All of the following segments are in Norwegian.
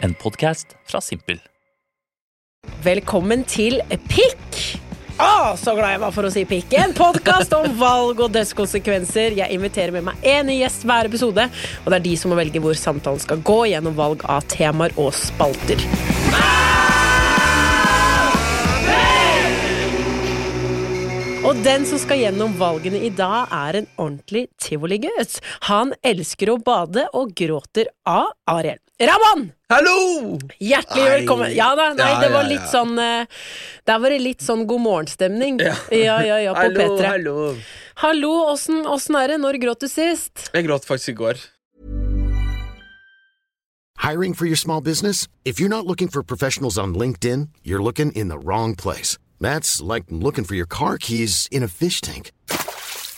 En podkast fra Simpel. Velkommen til Pikk! Å, så glad jeg var for å si pikk! En podkast om valg og dødskonsekvenser. Jeg inviterer med meg én gjest hver episode, og det er de som må velge hvor samtalen skal gå gjennom valg av temaer og spalter. Og den som skal gjennom valgene i dag, er en ordentlig tivoligutt. Han elsker å bade og gråter av Ariel. Ramón! Hallo! Hjertelig Nei. velkommen. Ja da, nei, Ja, det var ja, litt ja. sånn eh, Der var det litt sånn god morgenstemning. Ja. ja, ja, ja på hallo, P3. hallo. Hallo, åssen åssen er det? Når gråt du sist? Jeg gråt faktisk i går. Hiring for your small business? If you're not looking for professionals on LinkedIn, you're looking in the wrong place. That's like looking for your car keys in a fish tank.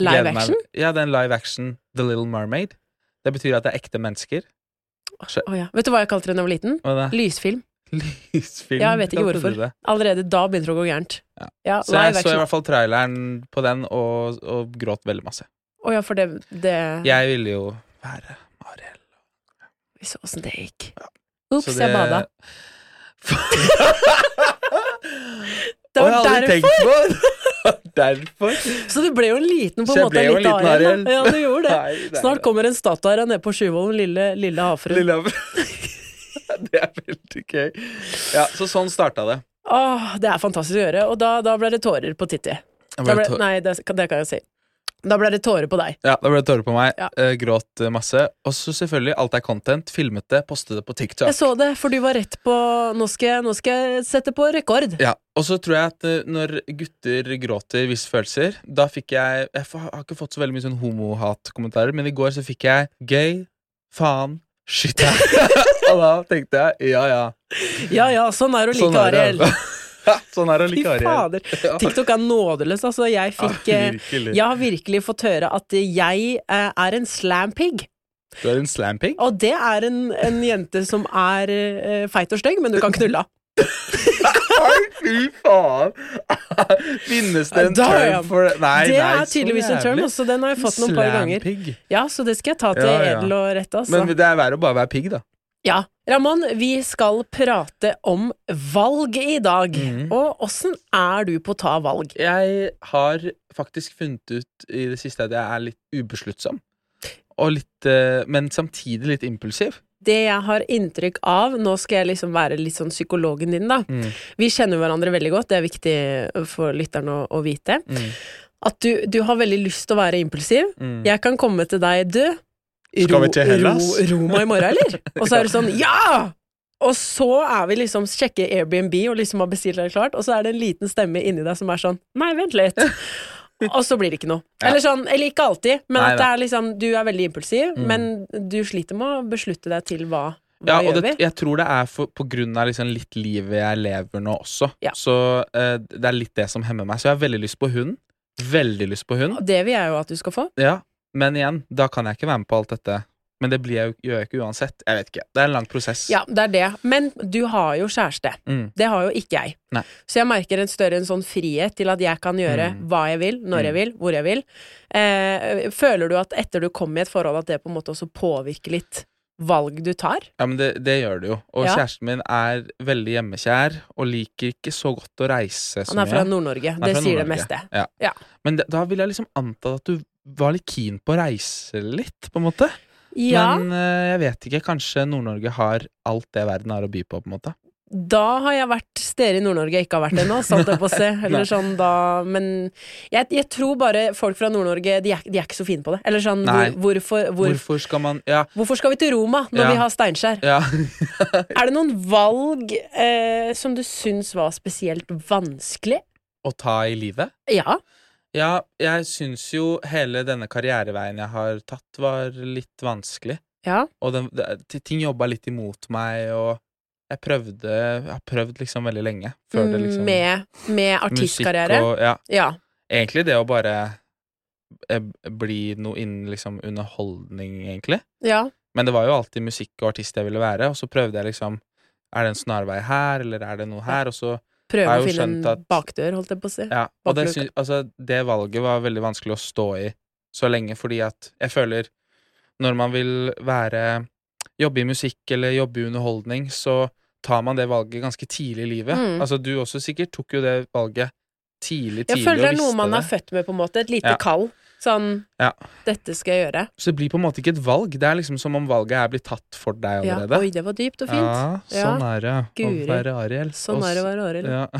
Live Gleder meg- action? Ja, det er en live action The Little Mermaid. Det betyr at det er ekte mennesker. Oh, ja. Vet du hva jeg kalte det da jeg var liten? Lysfilm. Lysfilm. Ja, jeg vet ikke hvorfor. Allerede da begynte det å gå gærent. Ja. Ja, Så jeg så i hvert fall traileren på den og, og gråt veldig masse. Å ja, for det, det Jeg ville jo være Ariel. Vi så åssen det gikk. Ops, det- jeg bada. Det var oh, jeg derfor! derfor. Så du ble jo en liten på en måte. en liten Ariel. Ja, du gjorde det. Nei, det Snart kommer en statue nede på Sjuvollen, lille, lille havfrue. Lille Det er veldig gøy. Ja, så sånn starta det. Åh, det er fantastisk å gjøre. Og da, da ble det tårer på Titti. Ble, nei, det, det kan jeg si. Da ble det tårer på deg. Ja, da ble det tårer på meg. Ja. eh, gråt eh, masse. Og så selvfølgelig, alt er content. Filmet det, postet det på TikTok. Jeg så det, for du var rett på Nå skal jeg, nå skal jeg sette på rekord. Ja, Og så tror jeg at eh, når gutter gråter visse følelser Da fikk jeg Jeg har ikke fått så veldig mye sånn homohatkommentarer, men i går så fikk jeg gay, faen, shit. og da tenkte jeg ja ja. Ja ja, sånn er det å Sånn like er det, Ariel. Sånn er det å Fy fader. TikTok er nådeløs, altså. Jeg fikk Ja, eh. Jeg har virkelig fått høre at jeg eh, er en slampig. Du er en slampig? Og det er en, en jente som er uh, feit og stygg, men du kan knulle. Fy faen! Finnes det en Da, term for det? Nei, det nei, er tydeligvis en term, jævlig. altså. Den har jeg fått noen par ganger. Ja, så det skal jeg ta til Ja, ja. edel og rette, altså. Men det er verre å bare være pigg, da. Ja. Ramón, vi skal prate om valg i dag. Mm. Og åssen er du på å ta valg? Jeg har faktisk funnet ut i det siste at jeg er litt ubesluttsom. Og litt, eh, men samtidig litt impulsiv. Det jeg har inntrykk av Nå skal jeg liksom være litt sånn psykologen din, da. Mm. Vi kjenner hverandre veldig godt, det er viktig for lytteren å, å vite. Mm. At du, du har veldig lyst til å være impulsiv. Mm. Jeg kan komme til deg, du. Skal vi til Hellas? Ro, ro meg i morgen, eller? Og så er det sånn, ja! Og så er vi liksom sjekker Airbnb og liksom har bestilt det klart, og så er det en liten stemme inni deg som er sånn Nei, vent litt. Og så blir det ikke noe. Ja. Eller sånn, eller ikke alltid, men Nei at det er liksom Du er veldig impulsiv, Mm. men du sliter med å beslutte deg til hva. Hva Ja, og det, jeg tror det er for, på grunn av liksom litt livet jeg lever nå også. Ja. Så uh, det er litt det som hemmer meg. Så jeg har veldig lyst på hund. Veldig lyst på hund. Det vil jeg jo at du skal få. Ja, Men igjen, da kan jeg ikke være med på alt dette. Men det blir jeg gjør jeg ikke uansett. Jeg vet ikke. Det er en lang prosess. Ja, det er det. Men du har jo kjæreste. Mm. Det har jo ikke jeg. Nei. Så jeg merker en større en sånn frihet til at jeg kan gjøre Mm. hva jeg vil, når jeg Mm. vil, hvor jeg vil. Eh, føler du at etter du kom i et forhold, at det på en måte også påvirker litt valg du tar? Ja, men det, det gjør det jo. Og Ja. kjæresten min er veldig hjemmekjær og liker ikke så godt å reise så Han er fra. Nord-Norge. Det sier Nord det meste. Ja. Ja. Men det, da vil jeg liksom anta at du var litt keen på å reise litt, på en måte. Ja, Men eh, jeg vet ikke. Kanskje Nord-Norge har alt det verden har å by på, på en måte. Da har jeg vært steder i Nord-Norge jeg ikke har vært ennå, jeg på å se. Eller sånn da Men jeg, jeg tror bare folk fra Nord-Norge de, de er ikke så fine på det. Eller sånn hvor, hvorfor, hvor, Hvorfor skal man Ja. hvorfor skal vi til Roma når Ja. vi har Steinkjer? ja. Er det noen valg eh, som du syns var spesielt vanskelig? Å ta i livet? Ja. Ja, jeg syns jo hele denne karriereveien jeg har tatt, var litt vanskelig. Ja. Og den, det, ting jobba litt imot meg, og jeg prøvde Jeg har prøvd liksom veldig lenge før det liksom Mm, med, med artistkarriere? Og Ja. Ja. Egentlig det å bare eh, bli noe innen liksom underholdning, egentlig. ja. Men det var jo alltid musikk og artist jeg ville være, og så prøvde jeg liksom Er det en snarvei her, eller er det noe her? Og så Prøve å finne en at- bakdør, holdt jeg på å si. Ja, og det, altså, det valget var veldig vanskelig å stå i så lenge, fordi at jeg føler når man vil være Jobbe i musikk eller jobbe i underholdning, så tar man det valget ganske tidlig i livet. Mm. Altså, du også sikkert tok jo det valget tidlig, tidlig Jeg føler det er noe man det. er født med, på en måte. Et lite Ja. kall. Sånn Ja. Dette skal jeg gjøre. Så det blir på en måte ikke et valg. Det er liksom som om valget er blitt tatt for deg Ja. allerede. Oi, det var dypt og fint. Ja, sånn er det. Guri. Å være Ariel. Sånn er det å være Ariel. Ja.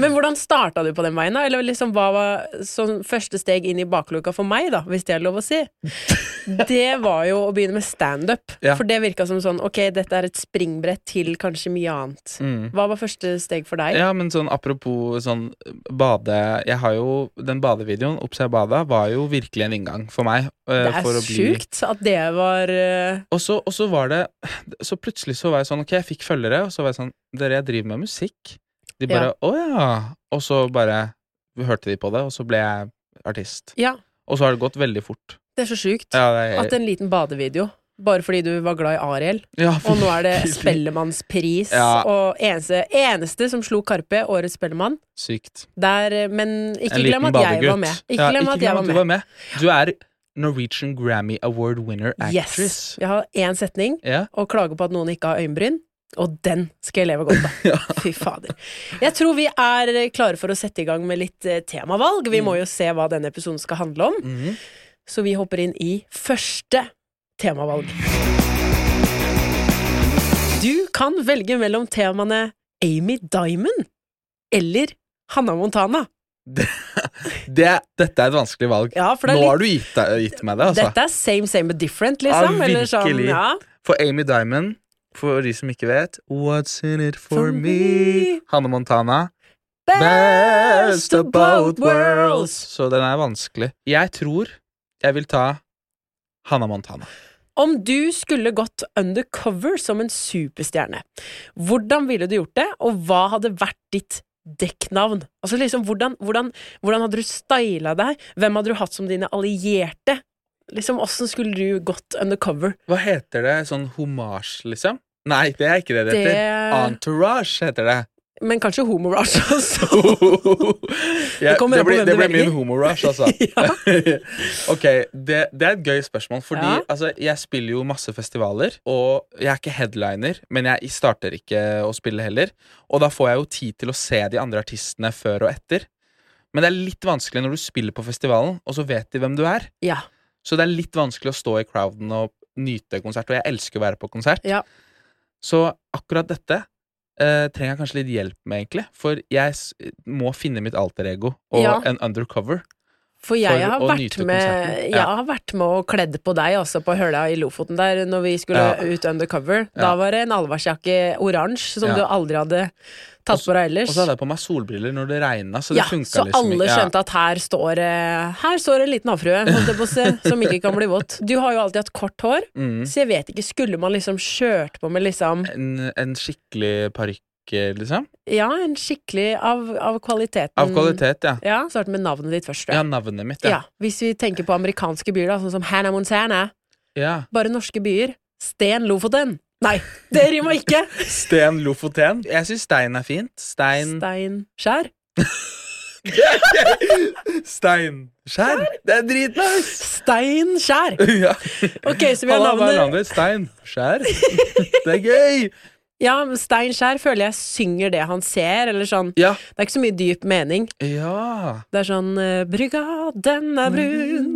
Men hvordan starta du på den veien, da? Eller liksom, hva var sånn første steg inn i bakluka for meg, da, hvis det er lov å si? Det var jo å begynne med standup. Ja. For det virka som sånn ok, dette er et springbrett til kanskje mye annet. Mm. Hva var første steg for deg? Ja, men sånn apropos sånn bade Jeg har jo Den badevideoen, Ops, bada, var jo virkelig en inngang for meg. Uh, det er for å bli at det var uh... og så, og så var det Så plutselig så var jeg sånn Ok, jeg fikk følgere, og så var jeg sånn Dere, jeg driver med musikk. De bare Å ja. Og så bare hørte de på det, og så ble jeg artist. Ja, Og så har det gått veldig fort. det er så sjukt. Ja, er... At en liten badevideo, bare fordi du var glad i Ariel, ja, og nå er det. Spellemannspris, Ja. og eneste, eneste som slo Karpe, årets Spellemann, Sykt. der Men ikke glem at jeg var med. Ikke Ja, glem at jeg var du var med. Du er Norwegian Grammy Award winner actress. Yes. Jeg har én setning, og klager på at noen ikke har øyenbryn. Og den skal jeg leve godt av. Fy fader. Jeg tror vi er klare for å sette i gang med litt eh, temavalg. Vi må jo se hva denne episoden skal handle om. Mhm. Så vi hopper inn i første temavalg. Du kan velge mellom temaene Amy Diamond eller Hanna Montana. Det, dette er et vanskelig valg. Ja, det Nå litt, har du gitt, gitt meg det, altså. Dette er same same but different, liksom. Ja, eller sånn, ja. For Amy Diamond, for de som ikke vet What's in it for, For me? me. Hanne Montana. Best of both worlds. Så den er vanskelig. Jeg tror jeg vil ta Hanna Montana. Om du skulle gått undercover som en superstjerne, hvordan ville du gjort det, og hva hadde vært ditt dekknavn? Altså liksom, hvordan, hvordan, hvordan hadde du styla deg? Hvem hadde du hatt som dine allierte? Liksom, Åssen skulle du gått undercover? Hva heter det? Sånn homasj, liksom? Nei, det er ikke det det heter. Det- Entourage heter det. Men kanskje homorush altså. Det an blir, det blir min homorush, altså. Ok, det, det er et gøy spørsmål, fordi Ja. altså, jeg spiller jo masse festivaler, og jeg er ikke headliner, men jeg starter ikke å spille heller. Og da får jeg jo tid til å se de andre artistene før og etter. Men det er litt vanskelig når du spiller på festivalen, og så vet de hvem du er. Ja. Så det er litt vanskelig å stå i crowden og nyte konsert, og jeg elsker å være på konsert. Ja. Så akkurat dette eh, trenger jeg kanskje litt hjelp med, egentlig. For jeg må finne mitt alter ego og Ja. en undercover. For jeg For har vært med. Jeg Ja. har vært med og kledd på deg også på Høla i Lofoten der når vi skulle Ja. ut undercover. Da Ja. var det en allværsjakke oransje som du aldri hadde tatt på deg ellers. Og så hadde jeg på meg solbriller når det regna, så det ja, funka så liksom alle ikke. skjønte at her står eh, Her står en liten havfrue som ikke kan bli våt. Du har jo alltid hatt kort hår, Mm. så jeg vet ikke, skulle man liksom kjørt på med liksom En, en skikkelig parykk, liksom. Ja, en skikkelig av, av kvaliteten Av kvalitet, ja. Ja, start med navnet ditt først. Ja, Ja. navnet mitt, ja. ja. Hvis vi tenker på amerikanske byer, da, sånn som Hannah Montana. ja. Bare norske byer. Sten Lofoten. Nei, det rimer ikke! Sten Lofoten. Jeg syns stein er fint. Stein Steinskjær. Steinskjær. Det er dritnice! Steinskjær! ja. Ok, så vi har navnet? Steinskjær. Det er gøy! Ja, men Steinskjær føler jeg synger det han ser, eller sånn. Ja. Det er ikke så mye dyp mening. Ja. Det er sånn eh, Brygga, den er brun.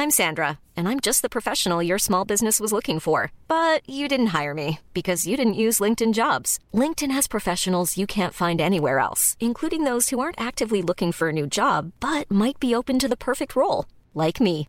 I'm Sandra, and I'm just the professional your small business was looking for. But you didn't hire me because you didn't use LinkedIn jobs. LinkedIn has professionals you can't find anywhere else, including those who aren't actively looking for a new job but might be open to the perfect role, like me.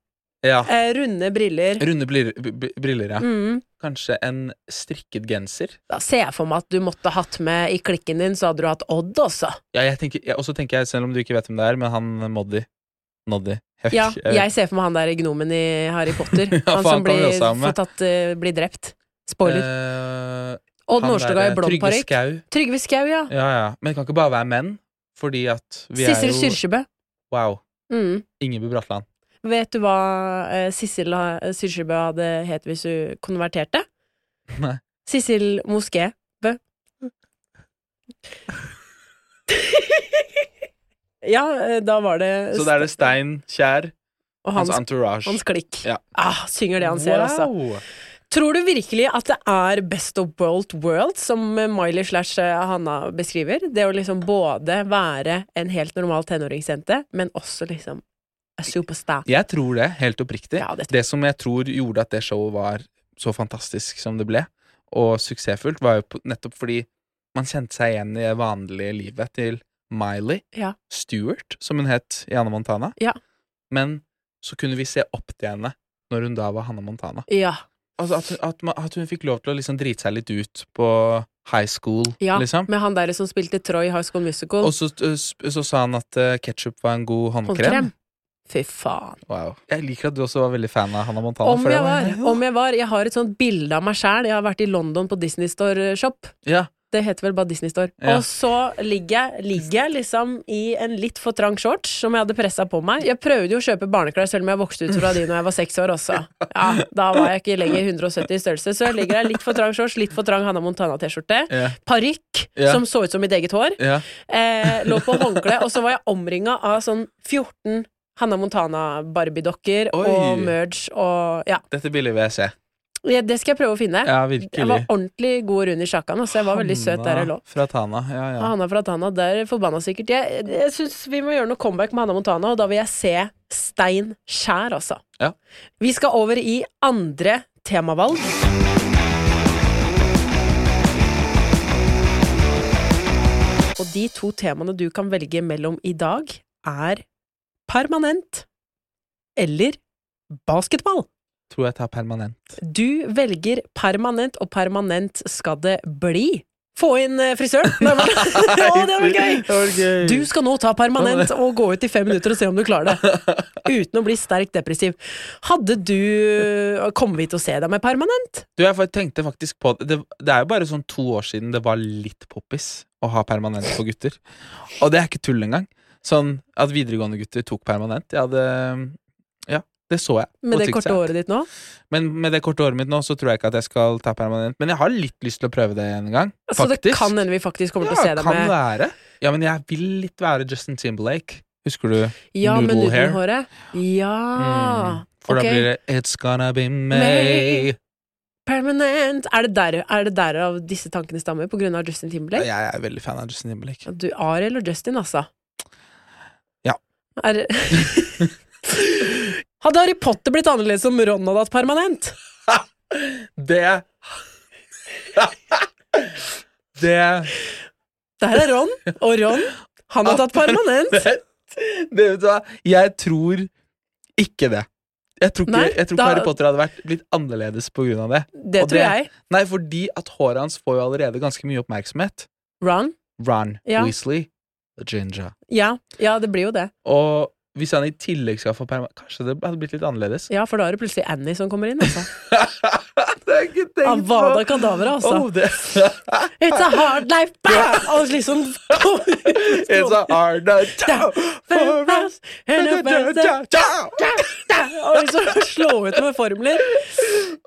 Ja. eh, runde briller. Runde briller, briller ja. Mm. Kanskje en strikket genser. Da ser jeg for meg at du måtte hatt med i klikken din, så hadde du hatt Odd også. Ja, jeg tenker, ja, og så tenker jeg, selv om du ikke vet hvem det er, men han Moddi Noddy. Jeg Ja, jeg ser for meg han der gnomen i Harry Potter. Ja, han han som blir, også tatt, uh, blir drept. Spoiler. Uh, Odd Nordstoga i blond Trygve parykk. Trygve Skau, ja. Ja, ja. Men det kan ikke bare være menn, fordi at vi Sissel er jo Kyrkjebø. Wow. Mm. Ingebu Bratland. Vet du hva eh, Sissel ha- hadde het hvis hun konverterte? Nei. Sissel Moské Bø. ja, eh, da var det Så da er det Stein Kjær, og hans hans, entourage. hans klikk. Ja. Ah, synger det han ser, altså. Wow. Tror du virkelig at det er best of both worlds, som Miley slash eh, Hanna beskriver? Det å liksom både være en helt normal tenåringsjente, men også liksom a superstar. Jeg tror det, helt oppriktig. Ja, det det som jeg tror gjorde at det showet var så fantastisk som det ble, og suksessfullt, var jo nettopp fordi man kjente seg igjen i det vanlige livet til Miley Ja. Stewart, som hun het i Anna Montana. Ja. Men så kunne vi se opp til henne når hun da var Hanna Montana. Ja. Altså at, at, at hun fikk lov til å liksom drite seg litt ut på high school, ja. liksom. Med han der som spilte Troy i High School Musical. Og så, så sa han at uh, ketsjup var en god håndkrem. Håndkrem. Fy faen. Wow. Jeg liker at du også var veldig fan av Hannah Montana. Om jeg var. Om jeg var. Jeg har et sånt bilde av meg sjæl. Jeg har vært i London på Disney Store Shop. Ja. Det heter vel bare Disney Store. Ja. Og så ligger jeg, ligger jeg liksom i en litt for trang shorts som jeg hadde pressa på meg. Jeg prøvde jo å kjøpe barneklær selv om jeg vokste ut fra de når jeg var seks år også. Ja, Da var jeg ikke lenger 170 i størrelse, så jeg ligger der litt for trang shorts, litt for trang Hannah Montana-T-skjorte. Ja. Parykk Ja. som så ut som mitt eget hår. Ja. Eh, lå på håndkle, og så var jeg omringa av sånn 14 Hannah Montana-barbiedokker og merge og Ja. Dette vil jeg se. Ja, Det skal jeg prøve å finne. Ja, Jeg var ordentlig god rund i sjakkan, Altså. jeg var veldig søt der jeg lå. Fra Tana. Ja, ja. Hanna fra Tana, der forbanna sikkert. Jeg, jeg syns vi må gjøre noe comeback med Hanna Montana, og da vil jeg se Stein Skjær, altså. Ja. Vi skal over i andre temavalg. Og de to temaene du kan velge mellom i dag, er permanent eller basketball. Tror jeg tar permanent. Du velger permanent, og permanent skal det bli. Få inn eh, frisøren! Men- det var gøy! Du skal nå ta permanent og gå ut i fem minutter og se om du klarer det. Uten å bli sterkt depressiv. Hadde du Kommer vi til å se deg med permanent? Du, jeg tenkte faktisk på det. det. Det er jo bare sånn to år siden det var litt poppis å ha permanent på gutter. Og det er ikke tull engang. Sånn at videregående gutter tok permanent. Jeg hadde Ja, det så jeg. Med det korte året ditt nå? Men med det korte året mitt nå, så tror jeg ikke at jeg skal ta permanent. Men jeg har litt lyst til å prøve det en gang. Så det kan hende vi faktisk kommer til å ja, se deg kan med være. Ja, men jeg vil litt være Justin Timberlake. Husker du Ja, Noodle hair? nudelhåret. Ja. Mm. For okay. da blir det It's gonna be me. May. Permanent. Er det, der, er det derav disse tankene stammer? På grunn av Justin Timberlake? Jeg er veldig fan av Justin Timberlake. Du, Ariel og Justin, altså. Er Hadde Harry Potter blitt annerledes om Ron hadde hatt permanent? Det Det Det er Ron, og Ron, han har tatt permanent. Det, det vet du hva, jeg tror ikke det. Jeg tror ikke, Nei, jeg tror ikke da- Harry Potter hadde vært blitt annerledes av det. Det Og tror jeg. Nei, fordi at håret hans får jo allerede ganske mye oppmerksomhet. Ron? Ron Ja. Weasley. Ginger. Ja, ja, det blir jo det. Og hvis han i tillegg skal få perma... Kanskje det hadde blitt litt annerledes? Ja, for da er det plutselig Annie som kommer inn, altså. det er ikke tenkt Avada Kedavra, altså. Oh. It's a hard life! Bam! Og liksom It's a hard night for us, and a best- Og liksom slå ut med formler.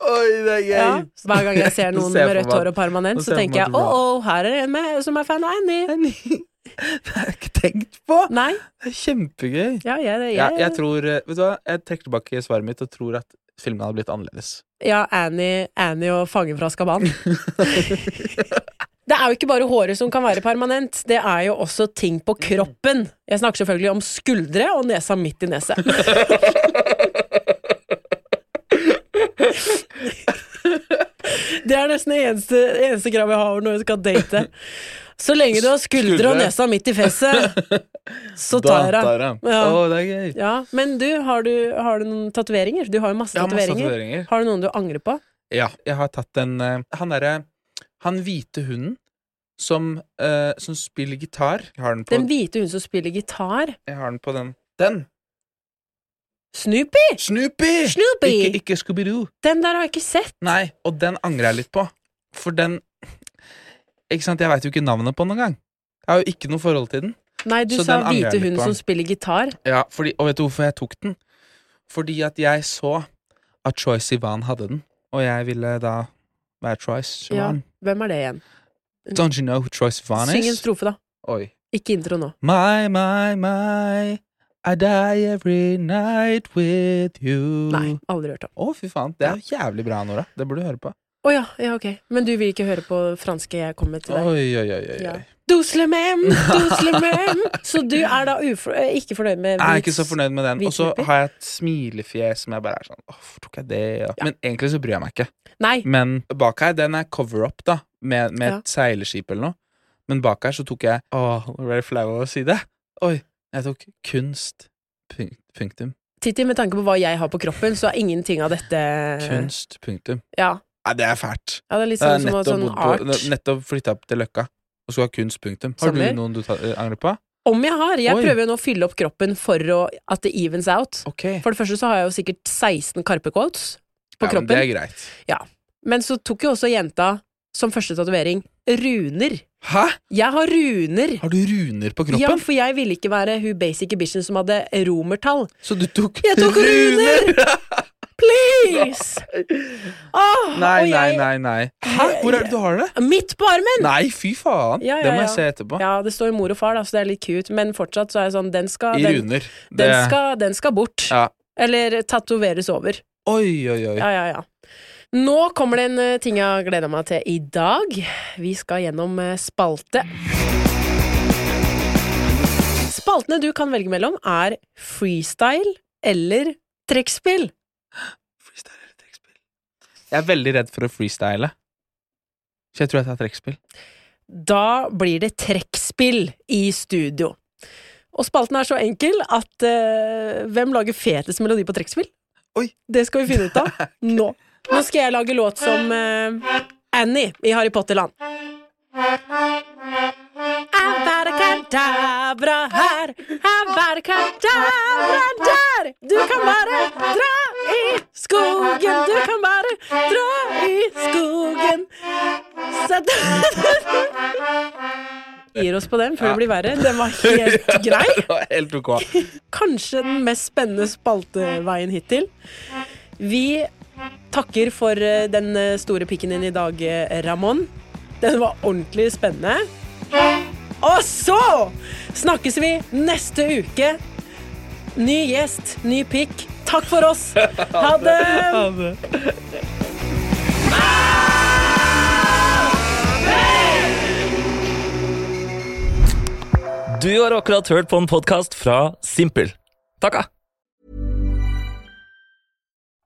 Oi, det er gøy. Ja. Hver gang jeg ser noen med rødt hår og permanent, så tenker jeg oh, å, her er en med, som er fan av Annie. Annie. Det har jeg ikke tenkt på. Nei. Det er kjempegøy. Ja, jeg, jeg, Jeg, jeg tror eh, Vet du hva, jeg trekker tilbake svaret mitt og tror at filmen hadde blitt annerledes. Ja, Annie, Annie og Fangen fra Skaban. Det er jo ikke bare håret som kan være permanent, det er jo også ting på kroppen. Jeg snakker selvfølgelig om skuldre og nesa midt i neset. Det er nesten det eneste, eneste kravet jeg har når jeg skal date. Så lenge du har skuldre og Skuldre. nesa midt i fjeset, så tar jeg deg. Ja. Å, det er gøy. Ja, men du, har du, har du noen tatoveringer? Du har jo masse Jeg har masse tatoveringer. tatoveringer. Har du noen du angrer på? Ja, jeg har tatt en eh, Han derre Han hvite hunden som, eh, som spiller gitar. Jeg har den på, Den hvite hunden som spiller gitar. jeg har den, på den. Den! Snoopy! Snoopy! Snoopy! Ikke, ikke Scooby-Doo. Den der har jeg ikke sett. Nei, og den angrer jeg litt på. For den Ikke sant, jeg veit jo ikke navnet på den engang. Jeg har jo ikke noe forhold til den. Nei, du Så sa hvite hund som spiller gitar. Ja, fordi, Og vet du hvorfor jeg tok den? Fordi at jeg så at Troy Sivan hadde den, og jeg ville da være Troy Ja, Hvem er det igjen? Don't you know who Troy Sivan Syng en is? strofe, da. Oi. Ikke intro nå. My, my, my, I die every night with you. Nei, aldri hørt om. Å, fy faen. Det er jævlig bra, Nora. Det burde du høre på. Å ja, ja, ok. Men du vil ikke høre på franske jeg kommer til deg? Oi, oi, oi. oi. Ja. oi. Duslemem, duslemem. Så du er da eh, ikke fornøyd med Jeg er ikke så fornøyd med den. Og så har jeg et smilefjes som jeg bare er sånn Åh, hvorfor tok jeg det? Ja. Men egentlig så bryr jeg meg ikke. Nei. Men bak her, den er cover-up, da, med, med et seilskip eller noe. Men bak her så tok jeg Åh, nå ble jeg flau over å si det. Oi. Jeg tok kunst. Punkt, punktum. Titti, med tanke på hva jeg har på kroppen, så er ingenting av dette Kunst. Punktum. Ja. Nei, det er fælt. ja, det er litt sånn som sånn på, art. nettopp flytta opp til Løkka og skulle ha kunst. Punktum. Har Sommer? du noen du eh, angrer på? Om jeg har. Jeg Oi. prøver jo nå å fylle opp kroppen for å, at det evens out. Okay. For det første så har jeg jo sikkert 16 Karpe-quotes på ja, men det er greit. Ja. Men så tok jo også jenta som første tatovering runer. Hæ? Jeg har runer! Har du runer på kroppen? Ja, for jeg ville ikke være hun basic bitchen som hadde romertall. Så du tok Jeg tok runer! Please! Oh, Nei, og nei, jeg- nei, nei. Hæ? Hvor er det du har det? Midt på armen! Nei, fy faen. Ja, ja, det må jeg se etterpå. Ja, det står mor og far, da, så det er litt cute, men fortsatt så er jeg sånn Den skal, I den, runer. den Det- skal, den skal bort. Ja. Eller tatoveres over. Oi, oi, oi. Ja, ja, ja. Nå kommer det en eh, ting jeg har gleda meg til i dag. Vi skal gjennom eh, spalte. Spaltene du kan velge mellom, er freestyle eller trekkspill. Freestyle eller trekkspill? Jeg er veldig redd for å freestyle. Så jeg tror jeg tar trekkspill. Da blir det trekkspill i studio. Og spalten er så enkel at uh, hvem lager fetest melodi på trekkspill? Det skal vi finne ut av nå. Nå skal jeg lage låt som uh, Annie i Harry Potter-land. Abarakadabra her, abarakadabra der. Du kan bare dra i skogen, du kan bare dra i skogen. Sett Gir oss på den før det blir verre. Den var helt grei. Helt ok. Kanskje den mest spennende spalteveien hittil. Vi takker for eh, den eh, store pikken din i dag, eh, Ramón. Den var ordentlig spennende. Og så snakkes vi neste uke. Ny gjest, ny pikk. Takk for oss. Ha det! Du har akkurat hørt på en podkast fra Simpel. Takka!